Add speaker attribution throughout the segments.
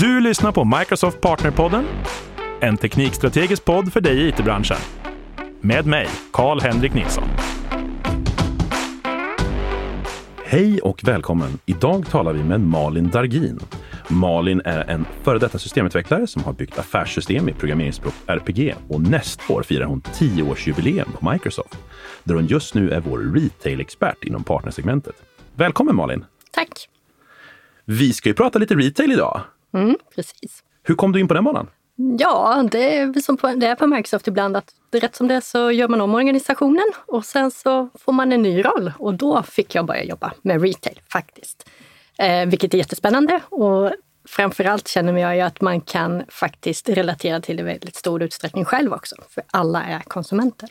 Speaker 1: Du lyssnar på Microsoft Partnerpodden, en teknikstrategisk podd för dig i it-branschen. Med mig, Karl-Henrik Nilsson. Hej och välkommen! Idag talar vi med Malin Dargin. Malin är en före detta systemutvecklare som har byggt affärssystem i programmeringsspråk RPG och nästa år firar hon 10-årsjubileum på Microsoft, där hon just nu är vår retail-expert inom partnersegmentet. Välkommen Malin!
Speaker 2: Tack!
Speaker 1: Vi ska ju prata lite retail idag.
Speaker 2: Mm, precis.
Speaker 1: Hur kom du in på den banan?
Speaker 2: Ja, det är som på, det är på Microsoft ibland att rätt som det så gör man om organisationen och sen så får man en ny roll och då fick jag börja jobba med retail faktiskt. Eh, vilket är jättespännande och framförallt känner jag ju att man kan faktiskt relatera till det i väldigt stor utsträckning själv också, för alla är konsumenter.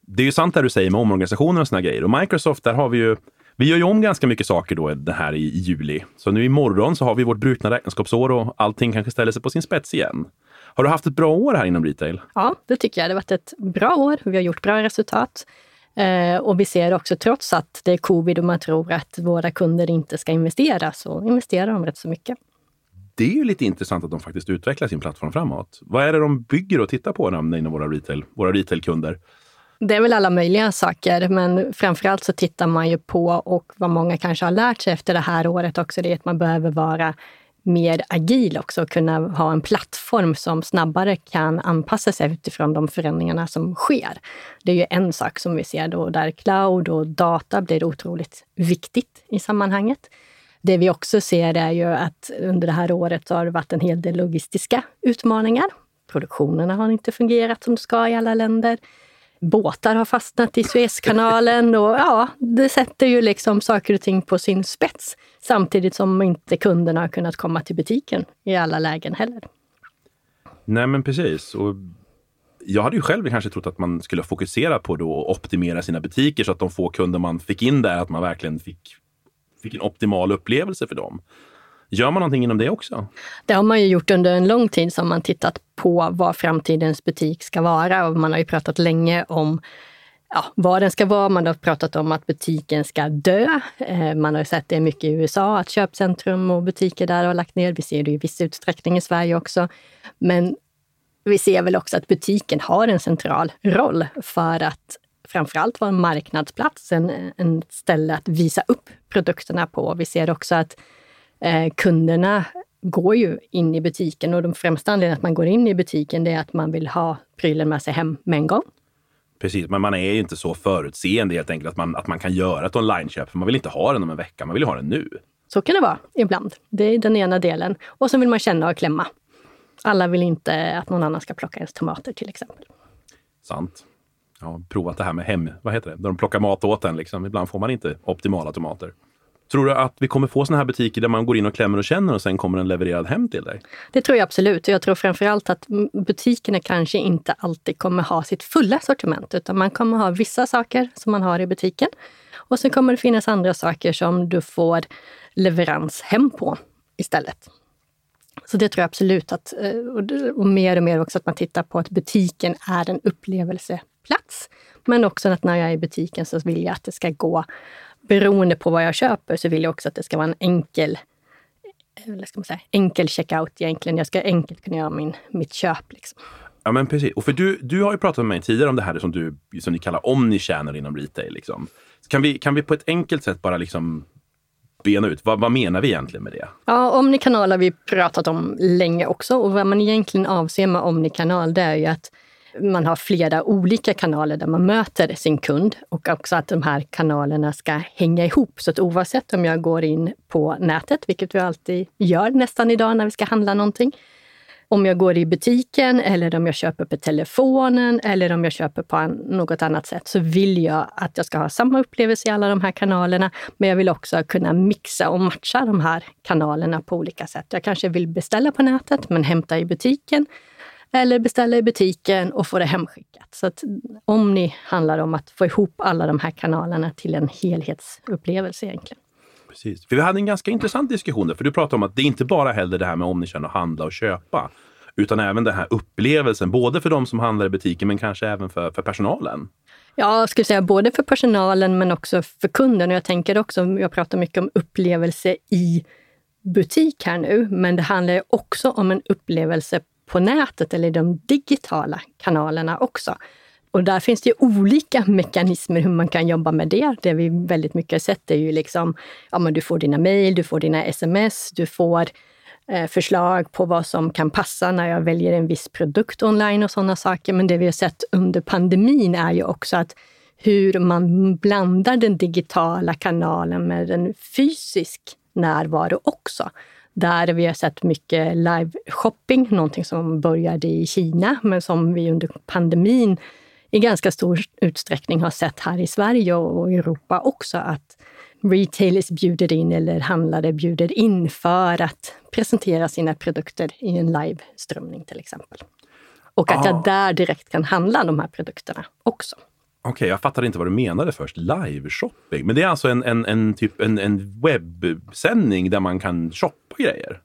Speaker 1: Det är ju sant det du säger med omorganisationer och såna grejer. Och Microsoft, där har vi ju vi gör ju om ganska mycket saker då det här i juli. Så nu imorgon så har vi vårt brutna räkenskapsår och allting kanske ställer sig på sin spets igen. Har du haft ett bra år här inom retail?
Speaker 2: Ja, det tycker jag. Det har varit ett bra år. Vi har gjort bra resultat. Eh, och vi ser också, trots att det är covid och man tror att våra kunder inte ska investera, så investerar de rätt så mycket.
Speaker 1: Det är ju lite intressant att de faktiskt utvecklar sin plattform framåt. Vad är det de bygger och tittar på inom våra, retail, våra retailkunder?
Speaker 2: Det är väl alla möjliga saker, men framförallt så tittar man ju på, och vad många kanske har lärt sig efter det här året också, det är att man behöver vara mer agil också och kunna ha en plattform som snabbare kan anpassa sig utifrån de förändringarna som sker. Det är ju en sak som vi ser då, där cloud och data blir otroligt viktigt i sammanhanget. Det vi också ser är ju att under det här året har det varit en hel del logistiska utmaningar. Produktionerna har inte fungerat som det ska i alla länder båtar har fastnat i Suezkanalen och ja, det sätter ju liksom saker och ting på sin spets. Samtidigt som inte kunderna har kunnat komma till butiken i alla lägen heller.
Speaker 1: Nej, men precis. Och jag hade ju själv kanske trott att man skulle fokusera på då att optimera sina butiker så att de få kunder man fick in där, att man verkligen fick, fick en optimal upplevelse för dem. Gör man någonting inom det också?
Speaker 2: Det har man ju gjort under en lång tid som man tittat på vad framtidens butik ska vara. Och man har ju pratat länge om ja, vad den ska vara. Man har pratat om att butiken ska dö. Eh, man har sett det mycket i USA, att köpcentrum och butiker där har lagt ner. Vi ser det i viss utsträckning i Sverige också. Men vi ser väl också att butiken har en central roll för att framförallt vara en marknadsplats, en, en ställe att visa upp produkterna på. Vi ser också att eh, kunderna går ju in i butiken och de främsta anledningarna att man går in i butiken det är att man vill ha prylen med sig hem med en gång.
Speaker 1: Precis, men man är ju inte så förutseende helt enkelt att man, att man kan göra ett online-köp. För man vill inte ha den om en vecka, man vill ha den nu.
Speaker 2: Så kan det vara ibland. Det är den ena delen. Och så vill man känna och klämma. Alla vill inte att någon annan ska plocka ens tomater till exempel.
Speaker 1: Sant. Jag har provat det här med hem, vad heter det, där de plockar mat åt en. Liksom. Ibland får man inte optimala tomater. Tror du att vi kommer få såna här butiker där man går in och klämmer och känner och sen kommer den levererad hem till dig?
Speaker 2: Det tror jag absolut. Jag tror framförallt att butikerna kanske inte alltid kommer ha sitt fulla sortiment, utan man kommer ha vissa saker som man har i butiken. Och sen kommer det finnas andra saker som du får leverans hem på istället. Så det tror jag absolut att, eh, och mer och mer också att man tittar på att butiken är en upplevelseplats. Men också att när jag är i butiken så vill jag att det ska gå beroende på vad jag köper så vill jag också att det ska vara en enkel eller ska man säga, enkel checkout egentligen. Jag ska enkelt kunna göra min, mitt köp. Liksom.
Speaker 1: Ja, men precis. Och för du, du har ju pratat med mig tidigare om det här som, du, som ni kallar omni-channel inom retail. Liksom. Kan, vi, kan vi på ett enkelt sätt bara liksom bena ut, vad, vad menar vi egentligen med det?
Speaker 2: Ja, omnikanal har vi pratat om länge också och vad man egentligen avser med omnikanal det är ju att man har flera olika kanaler där man möter sin kund och också att de här kanalerna ska hänga ihop. Så att oavsett om jag går in på nätet, vilket vi alltid gör nästan idag när vi ska handla någonting, om jag går i butiken eller om jag köper på telefonen eller om jag köper på något annat sätt så vill jag att jag ska ha samma upplevelse i alla de här kanalerna. Men jag vill också kunna mixa och matcha de här kanalerna på olika sätt. Jag kanske vill beställa på nätet men hämta i butiken eller beställa i butiken och få det hemskickat. Så att Omni handlar om att få ihop alla de här kanalerna till en helhetsupplevelse egentligen.
Speaker 1: Precis. För vi hade en ganska intressant diskussion där, för du pratade om att det inte bara heller det här med omnikön och handla och köpa, utan även den här upplevelsen, både för de som handlar i butiken men kanske även för, för personalen.
Speaker 2: Ja, jag skulle säga både för personalen men också för kunden. Och jag tänker också, jag pratar mycket om upplevelse i butik här nu, men det handlar också om en upplevelse på nätet eller i de digitala kanalerna också. Och där finns det ju olika mekanismer hur man kan jobba med det. Det vi väldigt mycket har sett är ju liksom, ja men du får dina mejl, du får dina sms, du får eh, förslag på vad som kan passa när jag väljer en viss produkt online och sådana saker. Men det vi har sett under pandemin är ju också att hur man blandar den digitala kanalen med en fysisk närvaro också. Där vi har sett mycket live-shopping, någonting som började i Kina, men som vi under pandemin i ganska stor utsträckning har sett här i Sverige och Europa också. Att retailers bjuder in eller handlare bjuder in för att presentera sina produkter i en live-strömning till exempel. Och att ah. jag där direkt kan handla de här produkterna också.
Speaker 1: Okej, okay, jag fattade inte vad du menade först. Live-shopping. Men det är alltså en, en, en, typ, en, en webbsändning där man kan shoppa grejer?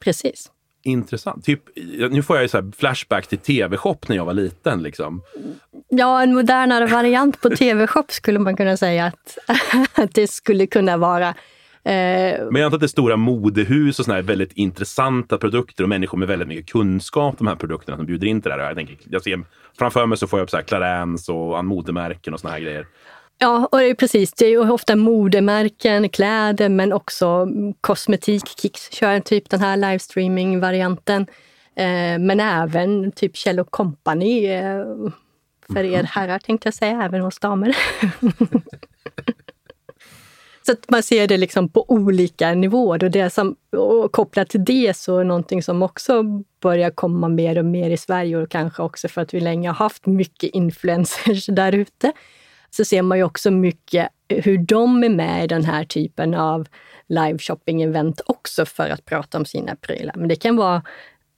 Speaker 2: Precis.
Speaker 1: Intressant. Typ, nu får jag ju så flashback till TV-shop när jag var liten. Liksom.
Speaker 2: Ja, en modernare variant på TV-shop skulle man kunna säga att, att det skulle kunna vara.
Speaker 1: Eh, Men jag antar att det är stora modehus och såna här väldigt intressanta produkter och människor med väldigt mycket kunskap de här produkterna som bjuder in till det här. Jag, tänker, jag ser, framför mig så får jag upp så här Clarence och modemärken och såna här grejer.
Speaker 2: Ja, och det är precis. Det är ofta modemärken, kläder, men också kosmetik. Kicks kör typ den här livestreaming-varianten. Eh, men även typ Kjell Company eh, för er mhm. herrar tänkte jag säga, även hos damer. Så att man ser det liksom på olika nivåer. Och, det som, och kopplat till det så är någonting som också börjar komma mer och mer i Sverige och kanske också för att vi länge har haft mycket influencers där ute. Så ser man ju också mycket hur de är med i den här typen av live shopping-event också för att prata om sina prylar. Men det kan vara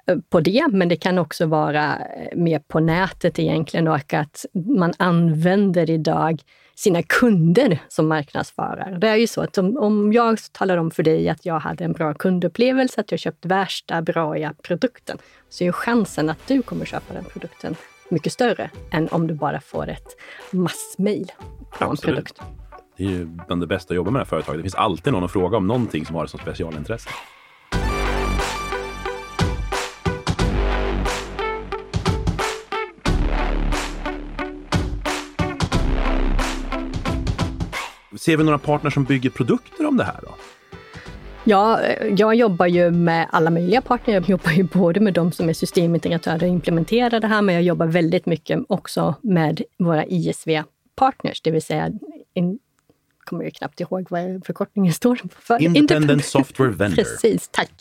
Speaker 2: eh, på det, men det kan också vara eh, mer på nätet egentligen och att man använder idag sina kunder som marknadsförare. Det är ju så att om, om jag talar om för dig att jag hade en bra kundupplevelse, att jag köpt värsta braiga produkten, så är chansen att du kommer köpa den produkten mycket större än om du bara får ett massmail på Absolut. en produkt.
Speaker 1: Det är ju bland det bästa att jobba med det här företaget. Det finns alltid någon att fråga om någonting som har ett sånt specialintresse. Ser vi några partners som bygger produkter om det här? då?
Speaker 2: Ja, jag jobbar ju med alla möjliga partner. Jag jobbar ju både med de som är systemintegratörer och implementerar det här, men jag jobbar väldigt mycket också med våra ISV-partners, det vill säga in, kommer jag knappt ihåg vad förkortningen står för.
Speaker 1: Independent, Independent Software Vendor.
Speaker 2: Precis, tack.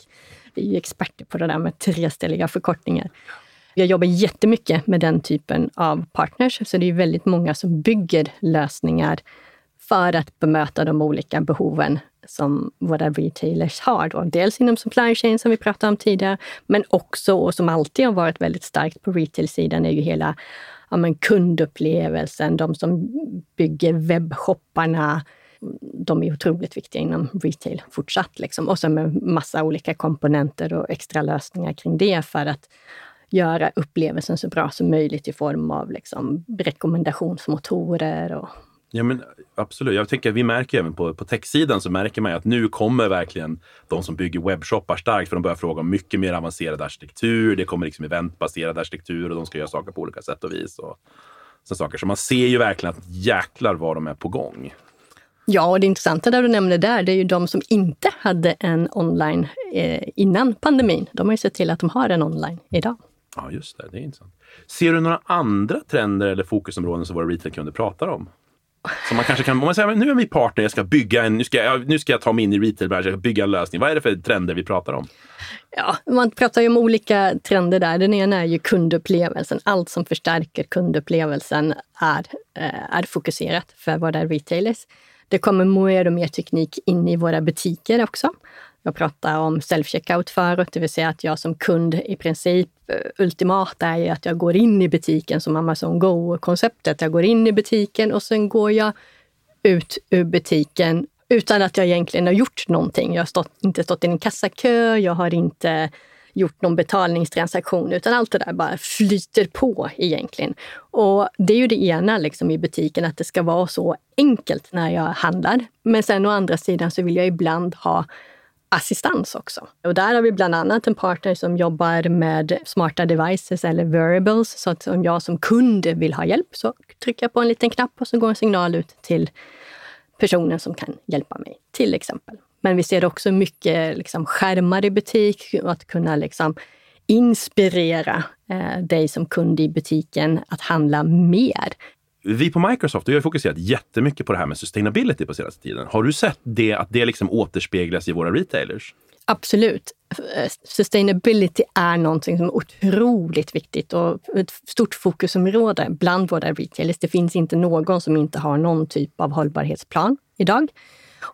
Speaker 2: Vi är ju experter på det där med treställiga förkortningar. Jag jobbar jättemycket med den typen av partners, så det är väldigt många som bygger lösningar för att bemöta de olika behoven som våra retailers har. Då. Dels inom supply chain som vi pratade om tidigare, men också, och som alltid har varit väldigt starkt på retail-sidan, är ju hela ja, men kundupplevelsen, de som bygger webbshopparna. De är otroligt viktiga inom retail fortsatt. Liksom. Och så med massa olika komponenter och extra lösningar kring det för att göra upplevelsen så bra som möjligt i form av liksom, rekommendationsmotorer och
Speaker 1: Ja, men absolut. Jag tänker vi märker även på, på techsidan så märker man att nu kommer verkligen de som bygger webbshoppar starkt för de börjar fråga om mycket mer avancerad arkitektur. Det kommer liksom eventbaserad arkitektur och de ska göra saker på olika sätt och vis. Och så saker. Så man ser ju verkligen att jäklar vad de är på gång.
Speaker 2: Ja, och det intressanta där du nämnde där, det är ju de som inte hade en online eh, innan pandemin. De har ju sett till att de har en online idag.
Speaker 1: Ja, just det. Det är intressant. Ser du några andra trender eller fokusområden som våra retailkunder pratar om? Så man kanske kan, om man säger nu är vi partner, jag ska bygga en, nu ska jag, nu ska jag ta mig in i retailbranschen, bygga en lösning. Vad är det för trender vi pratar om?
Speaker 2: Ja, man pratar ju om olika trender där. Den ena är ju kundupplevelsen. Allt som förstärker kundupplevelsen är, eh, är fokuserat för våra retailers. Det kommer mer och mer teknik in i våra butiker också. Jag pratade om self-checkout förut, det vill säga att jag som kund i princip eh, ultimat är ju att jag går in i butiken som Amazon Go-konceptet. Jag går in i butiken och sen går jag ut ur butiken utan att jag egentligen har gjort någonting. Jag har stått, inte stått i en kassakö, jag har inte gjort någon betalningstransaktion, utan allt det där bara flyter på egentligen. Och det är ju det ena liksom, i butiken, att det ska vara så enkelt när jag handlar. Men sen å andra sidan så vill jag ibland ha assistans också. Och där har vi bland annat en partner som jobbar med smarta devices eller variables. Så att om jag som kund vill ha hjälp så trycker jag på en liten knapp och så går en signal ut till personen som kan hjälpa mig, till exempel. Men vi ser också mycket liksom, skärmar i butik och att kunna liksom, inspirera eh, dig som kund i butiken att handla mer.
Speaker 1: Vi på Microsoft har fokuserat jättemycket på det här med sustainability på senaste tiden. Har du sett det, att det liksom återspeglas i våra retailers?
Speaker 2: Absolut. Eh, sustainability är någonting som är otroligt viktigt och ett stort fokusområde bland våra retailers. Det finns inte någon som inte har någon typ av hållbarhetsplan idag.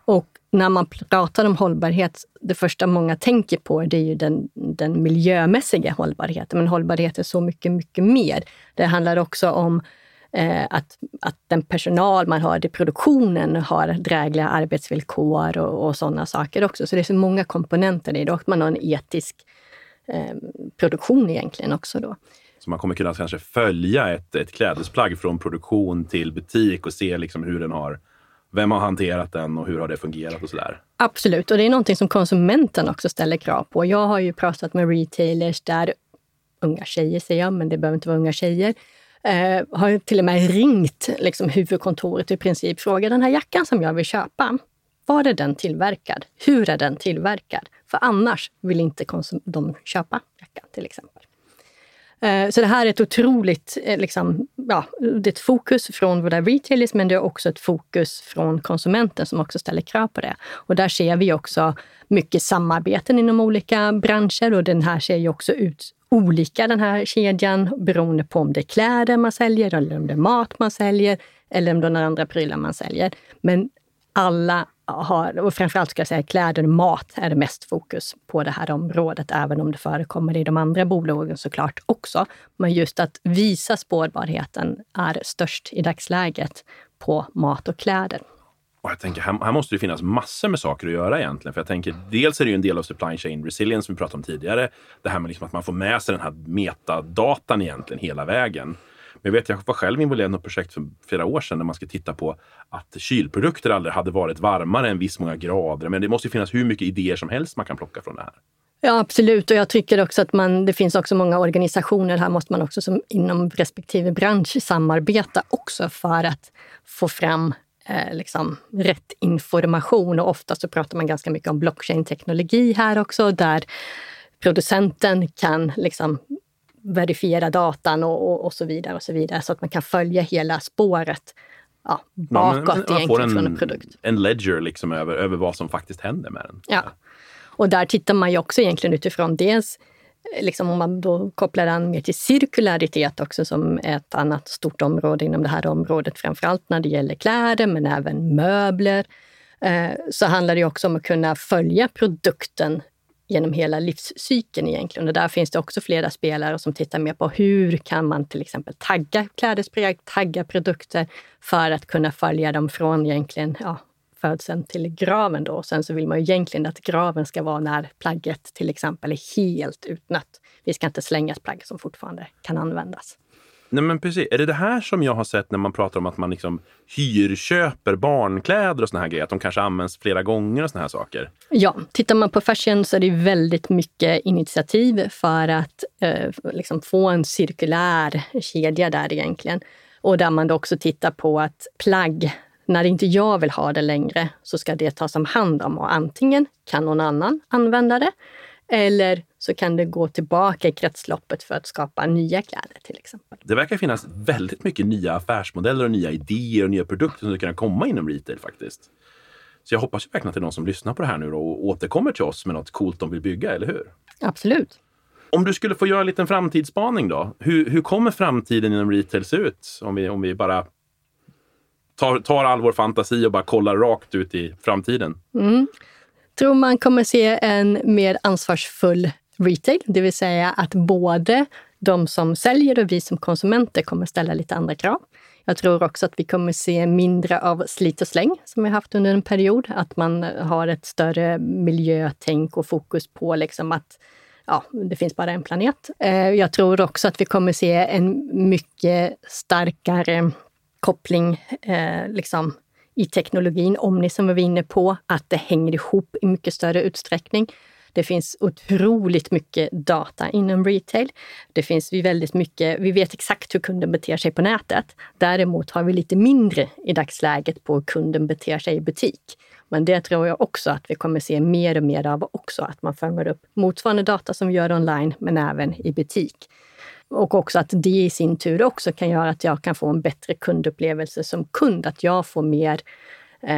Speaker 2: Och när man pratar om hållbarhet, det första många tänker på det är ju den, den miljömässiga hållbarheten. Men hållbarhet är så mycket, mycket mer. Det handlar också om att, att den personal man har i produktionen har drägliga arbetsvillkor och, och sådana saker också. Så det är så många komponenter i det och man har en etisk eh, produktion egentligen också då.
Speaker 1: Så man kommer kunna kanske följa ett, ett klädesplagg från produktion till butik och se liksom hur den har vem har hanterat den och hur har det fungerat och sådär?
Speaker 2: Absolut, och det är någonting som konsumenten också ställer krav på. Jag har ju pratat med retailers där unga tjejer, säger jag, men det behöver inte vara unga tjejer, eh, har till och med ringt liksom, huvudkontoret i princip frågat den här jackan som jag vill köpa. Var är den tillverkad? Hur är den tillverkad? För annars vill inte de köpa jackan till exempel. Eh, så det här är ett otroligt eh, liksom, ja, det är ett fokus från våra retailers, men det är också ett fokus från konsumenten som också ställer krav på det. Och där ser vi också mycket samarbeten inom olika branscher och den här ser ju också ut olika, den här kedjan, beroende på om det är kläder man säljer eller om det är mat man säljer eller om det är några andra prylar man säljer. Men alla har, och framförallt ska jag säga kläder och mat är det mest fokus på det här området, även om det förekommer i de andra bolagen såklart också. Men just att visa spårbarheten är störst i dagsläget på mat och kläder.
Speaker 1: Och jag tänker, här, här, måste det finnas massor med saker att göra egentligen. För jag tänker, dels är det ju en del av supply chain resilience som vi pratade om tidigare. Det här med liksom att man får med sig den här metadatan egentligen hela vägen. Jag vet, jag var själv involverad i något projekt för flera år sedan där man ska titta på att kylprodukter aldrig hade varit varmare än viss många grader. Men det måste finnas hur mycket idéer som helst man kan plocka från det här.
Speaker 2: Ja, absolut. Och jag tycker också att man, det finns också många organisationer. Här måste man också som inom respektive bransch samarbeta också för att få fram eh, liksom, rätt information. Och ofta så pratar man ganska mycket om blockchain-teknologi här också, där producenten kan liksom verifiera datan och, och, och, så vidare och så vidare så att man kan följa hela spåret ja, bakåt ja, men, men, egentligen en, från en produkt.
Speaker 1: En ledger liksom över, över vad som faktiskt händer med den.
Speaker 2: Ja. Och där tittar man ju också egentligen utifrån dels Liksom om man då kopplar an mer till cirkularitet också som ett annat stort område inom det här området, framförallt när det gäller kläder men även möbler, eh, så handlar det också om att kunna följa produkten genom hela livscykeln egentligen. Och där finns det också flera spelare som tittar mer på hur kan man till exempel tagga klädesplagg, tagga produkter för att kunna följa dem från egentligen ja, födseln till graven. Då. sen så vill man ju egentligen att graven ska vara när plagget till exempel är helt utnött. Vi ska inte slänga ett plagg som fortfarande kan användas.
Speaker 1: Nej men precis. Är det det här som jag har sett när man pratar om att man liksom hyrköper barnkläder och såna här grejer? Att de kanske används flera gånger och såna här saker?
Speaker 2: Ja, tittar man på fashion så är det väldigt mycket initiativ för att eh, liksom få en cirkulär kedja där egentligen. Och där man då också tittar på att plagg, när inte jag vill ha det längre så ska det tas om hand om och antingen kan någon annan använda det eller så kan det gå tillbaka i kretsloppet för att skapa nya kläder till exempel.
Speaker 1: Det verkar finnas väldigt mycket nya affärsmodeller och nya idéer och nya produkter som kan komma inom retail faktiskt. Så jag hoppas ju verkligen att det är någon som lyssnar på det här nu och återkommer till oss med något coolt de vill bygga, eller hur?
Speaker 2: Absolut.
Speaker 1: Om du skulle få göra en liten framtidsspaning då? Hur, hur kommer framtiden inom retail se ut? Om vi, om vi bara tar, tar all vår fantasi och bara kollar rakt ut i framtiden.
Speaker 2: Mm tror man kommer se en mer ansvarsfull retail, det vill säga att både de som säljer och vi som konsumenter kommer ställa lite andra krav. Jag tror också att vi kommer se mindre av slit och släng som vi haft under en period. Att man har ett större miljötänk och fokus på liksom att ja, det finns bara en planet. Eh, jag tror också att vi kommer se en mycket starkare koppling eh, liksom, i teknologin, Omni som vi var inne på, att det hänger ihop i mycket större utsträckning. Det finns otroligt mycket data inom retail. Det finns väldigt mycket, vi vet exakt hur kunden beter sig på nätet. Däremot har vi lite mindre i dagsläget på hur kunden beter sig i butik. Men det tror jag också att vi kommer se mer och mer av också, att man fångar upp motsvarande data som vi gör online, men även i butik. Och också att det i sin tur också kan göra att jag kan få en bättre kundupplevelse som kund, att jag får mer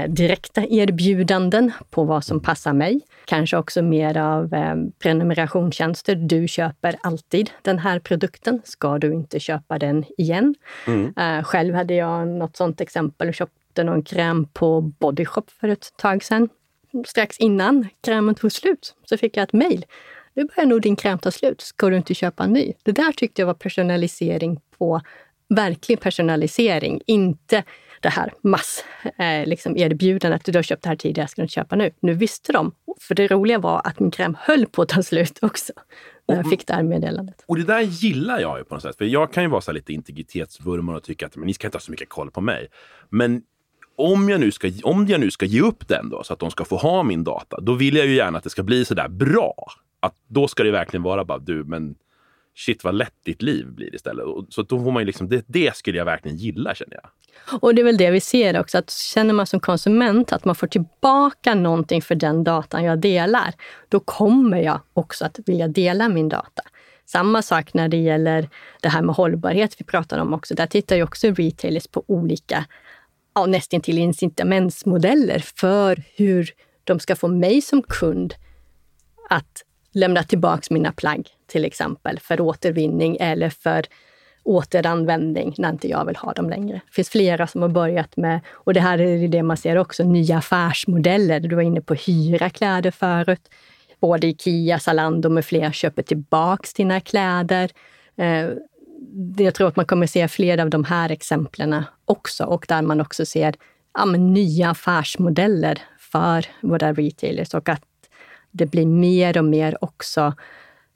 Speaker 2: direkta erbjudanden på vad som passar mig. Kanske också mer av eh, prenumerationstjänster. Du köper alltid den här produkten. Ska du inte köpa den igen? Mm. Eh, själv hade jag något sånt exempel. Köpte någon kräm på Bodyshop för ett tag sedan. Strax innan krämen tog slut så fick jag ett mejl nu börjar nog din kräm ta slut. Ska du inte köpa en ny? Det där tyckte jag var personalisering på verklig personalisering. Inte det här mass eh, liksom erbjudandet. Du har köpt det här tidigare, ska du inte köpa nu? Nu visste de. För det roliga var att min kräm höll på att ta slut också. När jag fick det här meddelandet.
Speaker 1: Och det där gillar jag ju på något sätt. För jag kan ju vara så lite integritetsvurmare och tycka att men, ni ska inte ha så mycket koll på mig. Men om jag, nu ska, om jag nu ska ge upp den då, så att de ska få ha min data, då vill jag ju gärna att det ska bli så där bra att då ska det verkligen vara bara du, men shit vad lätt ditt liv blir istället. Så då får man ju liksom, det, det skulle jag verkligen gilla känner jag.
Speaker 2: Och det är väl det vi ser också, att känner man som konsument att man får tillbaka någonting för den datan jag delar, då kommer jag också att vilja dela min data. Samma sak när det gäller det här med hållbarhet vi pratar om också. Där tittar ju också retailers på olika, ja, nästan till incitamentsmodeller för hur de ska få mig som kund att lämna tillbaks mina plagg till exempel för återvinning eller för återanvändning när inte jag vill ha dem längre. Det finns flera som har börjat med, och det här är det man ser också, nya affärsmodeller. Du var inne på hyra kläder förut. Både Ikea, Zalando med flera köper tillbaks dina kläder. Eh, jag tror att man kommer se fler av de här exemplen också och där man också ser ja, nya affärsmodeller för våra retailers och att det blir mer och mer också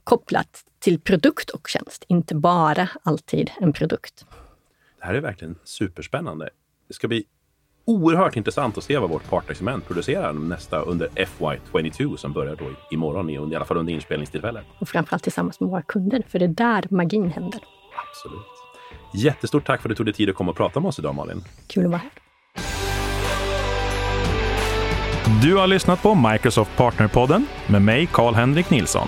Speaker 2: kopplat till produkt och tjänst, inte bara alltid en produkt.
Speaker 1: Det här är verkligen superspännande. Det ska bli oerhört intressant att se vad vårt partnersegment producerar nästa under FY22 som börjar då imorgon, i alla fall under inspelningstillfället.
Speaker 2: Och framförallt tillsammans med våra kunder, för det är där magin händer.
Speaker 1: Absolut. Jättestort tack för att du tog dig tid att komma och prata med oss idag, Malin.
Speaker 2: Kul att vara här.
Speaker 3: Du har lyssnat på Microsoft Partnerpodden med mig, Karl-Henrik Nilsson.